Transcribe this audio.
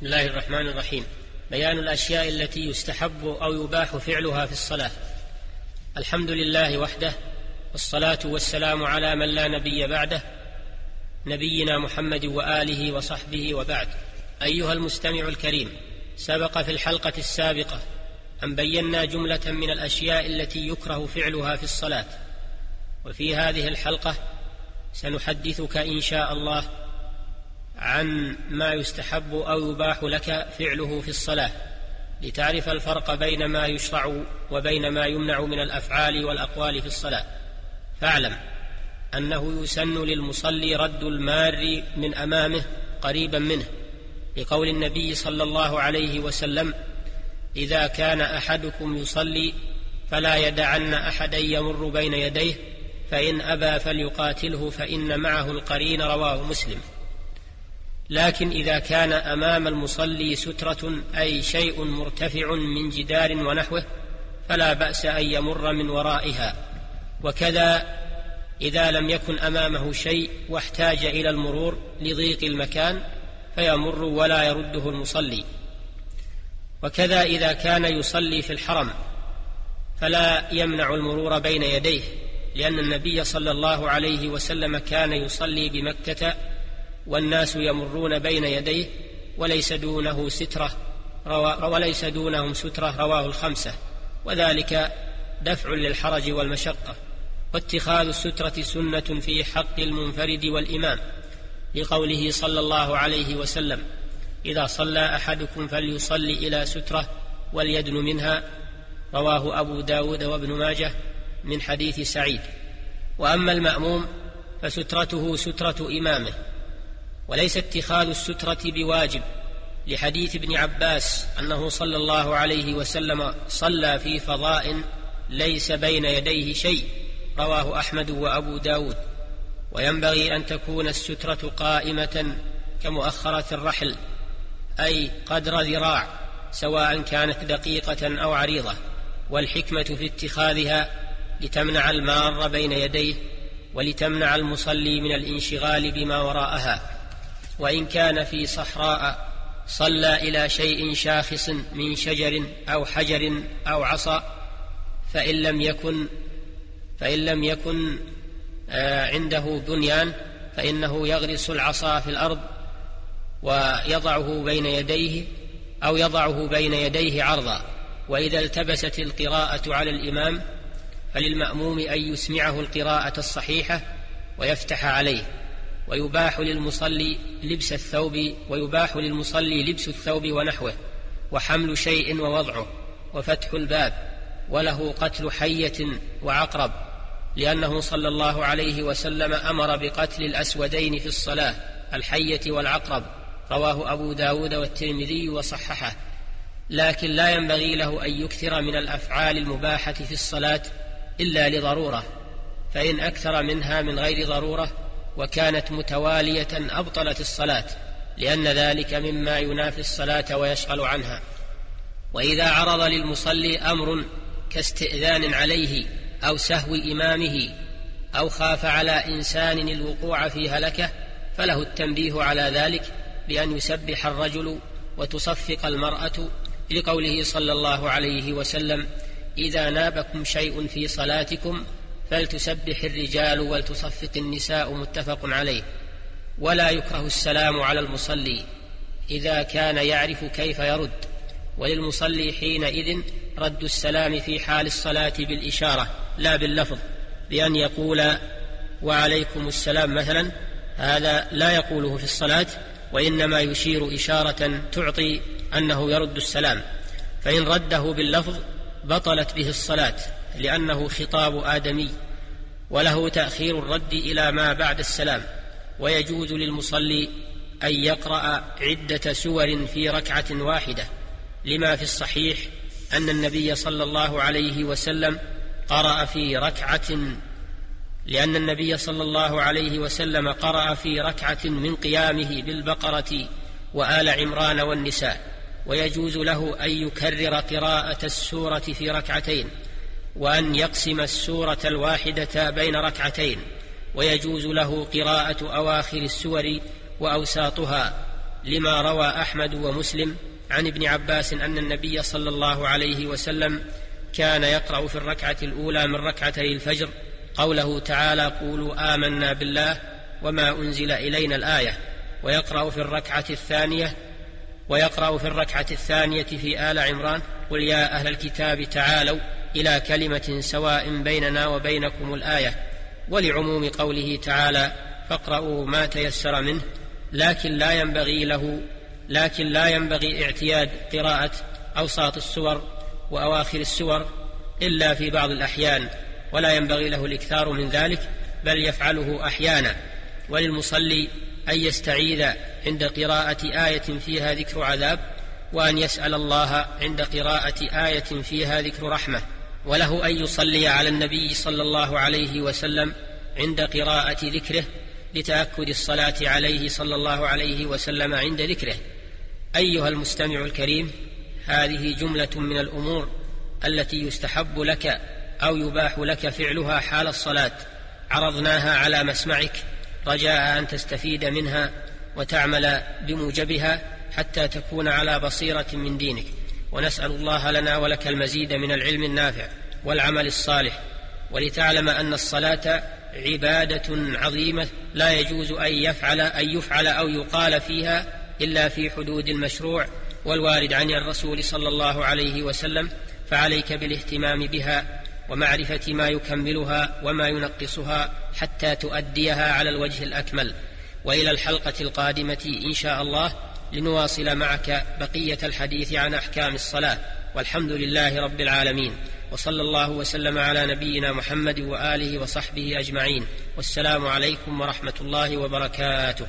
بسم الله الرحمن الرحيم. بيان الأشياء التي يستحب أو يباح فعلها في الصلاة. الحمد لله وحده والصلاة والسلام على من لا نبي بعده نبينا محمد وآله وصحبه وبعد. أيها المستمع الكريم سبق في الحلقة السابقة أن بينا جملة من الأشياء التي يكره فعلها في الصلاة. وفي هذه الحلقة سنحدثك إن شاء الله عن ما يستحب أو يباح لك فعله في الصلاة لتعرف الفرق بين ما يشرع وبين ما يمنع من الأفعال والأقوال في الصلاة. فاعلم أنه يسن للمصلي رد المار من أمامه قريبا منه لقول النبي صلى الله عليه وسلم إذا كان أحدكم يصلي فلا يدعن احدا يمر بين يديه فإن أبى فليقاتله فإن معه القرين رواه مسلم. لكن إذا كان أمام المصلي سترة أي شيء مرتفع من جدار ونحوه فلا بأس أن يمر من ورائها. وكذا إذا لم يكن أمامه شيء واحتاج إلى المرور لضيق المكان فيمر ولا يرده المصلي. وكذا إذا كان يصلي في الحرم فلا يمنع المرور بين يديه لأن النبي صلى الله عليه وسلم كان يصلي بمكة والناس يمرون بين يديه وليس دونه سترة وليس دونهم سترة رواه الخمسة. وذلك دفع للحرج والمشقة. واتخاذ السترة سنة في حق المنفرد والإمام لقوله صلى الله عليه وسلم إذا صلى أحدكم فليصلي إلى سترة وليدن منها. رواه أبو داود وابن ماجه من حديث سعيد. وأما المأموم فسترته سترة إمامه. وليس اتخاذ السترة بواجب لحديث ابن عباس أنه صلى الله عليه وسلم صلى في فضاء ليس بين يديه شيء رواه أحمد وأبو داود. وينبغي أن تكون السترة قائمة كمؤخرة الرحل أي قدر ذراع سواء كانت دقيقة أو عريضة. والحكمة في اتخاذها لتمنع المار بين يديه ولتمنع المصلي من الانشغال بما وراءها. وإن كان في صحراء صلى إلى شيء شاخص من شجر أو حجر أو عصا فإن لم يكن فإن لم يكن آه، عنده بنيان فإنه يغرس العصا في الأرض ويضعه بين يديه أو يضعه بين يديه عرضا. وإذا التبست القراءة على الإمام فللمأموم أن يسمعه القراءة الصحيحة ويفتح عليه. ويباح للمصلي لبس الثوب ويباح للمصلي لبس الثوب ونحوه وحمل شيء ووضعه وفتح الباب وله قتل حية وعقرب لأنه صلى الله عليه وسلم أمر بقتل الأسودين في الصلاة الحية والعقرب رواه أبو داود والترمذي وصححه. لكن لا ينبغي له أن يكثر من الأفعال المباحة في الصلاة إلا لضرورة فإن أكثر منها من غير ضرورة وكانت متوالية أبطلت الصلاة لأن ذلك مما ينافي الصلاة ويشغل عنها. وإذا عرض للمصلي أمر كاستئذان عليه أو سهو إمامه أو خاف على إنسان الوقوع في هلكة فله التنبيه على ذلك بأن يسبح الرجل وتصفق المرأة لقوله صلى الله عليه وسلم إذا نابكم شيء في صلاتكم فلتسبح الرجال ولتصفق النساء متفق عليه ولا يكره السلام على المصلي إذا كان يعرف كيف يرد. وللمصلي حينئذ رد السلام في حال الصلاة بالإشارة لا باللفظ بأن يقول وعليكم السلام مثلا هذا لا يقوله في الصلاة وإنما يشير إشارة تعطي أنه يرد السلام. فإن رده باللفظ بطلت به الصلاة. لأنه خطاب آدمي وله تأخير الرد إلى ما بعد السلام ويجوز للمصلي أن يقرأ عدة سور في ركعة واحدة لما في الصحيح أن النبي صلى الله عليه وسلم قرأ في ركعة لأن النبي صلى الله عليه وسلم قرأ في ركعة من قيامه بالبقرة وآل عمران والنساء ويجوز له أن يكرر قراءة السورة في ركعتين. وأن يقسم السورة الواحدة بين ركعتين ويجوز له قراءة أواخر السور وأوساطها لما روى أحمد ومسلم عن ابن عباس أن النبي صلى الله عليه وسلم كان يقرأ في الركعة الأولى من ركعتي الفجر قوله تعالى قولوا آمنا بالله وما أنزل إلينا الآية ويقرأ في الركعة الثانية ويقرأ في الركعة الثانية في آل عمران قل يا أهل الكتاب تعالوا إلى كلمة سواء بيننا وبينكم الآية ولعموم قوله تعالى فاقرأوا ما تيسر منه لكن لا ينبغي له لكن لا ينبغي اعتياد قراءة أوساط السور وأواخر السور إلا في بعض الأحيان ولا ينبغي له الإكثار من ذلك بل يفعله أحيانا. وللمصلي أن يستعيذ عند قراءة آية فيها ذكر عذاب وأن يسأل الله عند قراءة آية فيها ذكر رحمة. وله أن يصلي على النبي صلى الله عليه وسلم عند قراءة ذكره لتأكد الصلاة عليه صلى الله عليه وسلم عند ذكره. أيها المستمع الكريم هذه جملة من الأمور التي يستحب لك أو يباح لك فعلها حال الصلاة. عرضناها على مسمعك رجاء أن تستفيد منها وتعمل بموجبها حتى تكون على بصيرة من دينك. ونسأل الله لنا ولك المزيد من العلم النافع والعمل الصالح ولتعلم أن الصلاة عبادة عظيمة لا يجوز أن يفعل أن يفعل أو يقال فيها إلا في حدود المشروع والوارد عن الرسول صلى الله عليه وسلم فعليك بالاهتمام بها ومعرفة ما يكملها وما ينقصها حتى تؤديها على الوجه الأكمل. وإلى الحلقة القادمة إن شاء الله. لنواصل معك بقية الحديث عن أحكام الصلاة. والحمد لله رب العالمين. وصلى الله وسلم على نبينا محمد وآله وصحبه أجمعين. والسلام عليكم ورحمة الله وبركاته.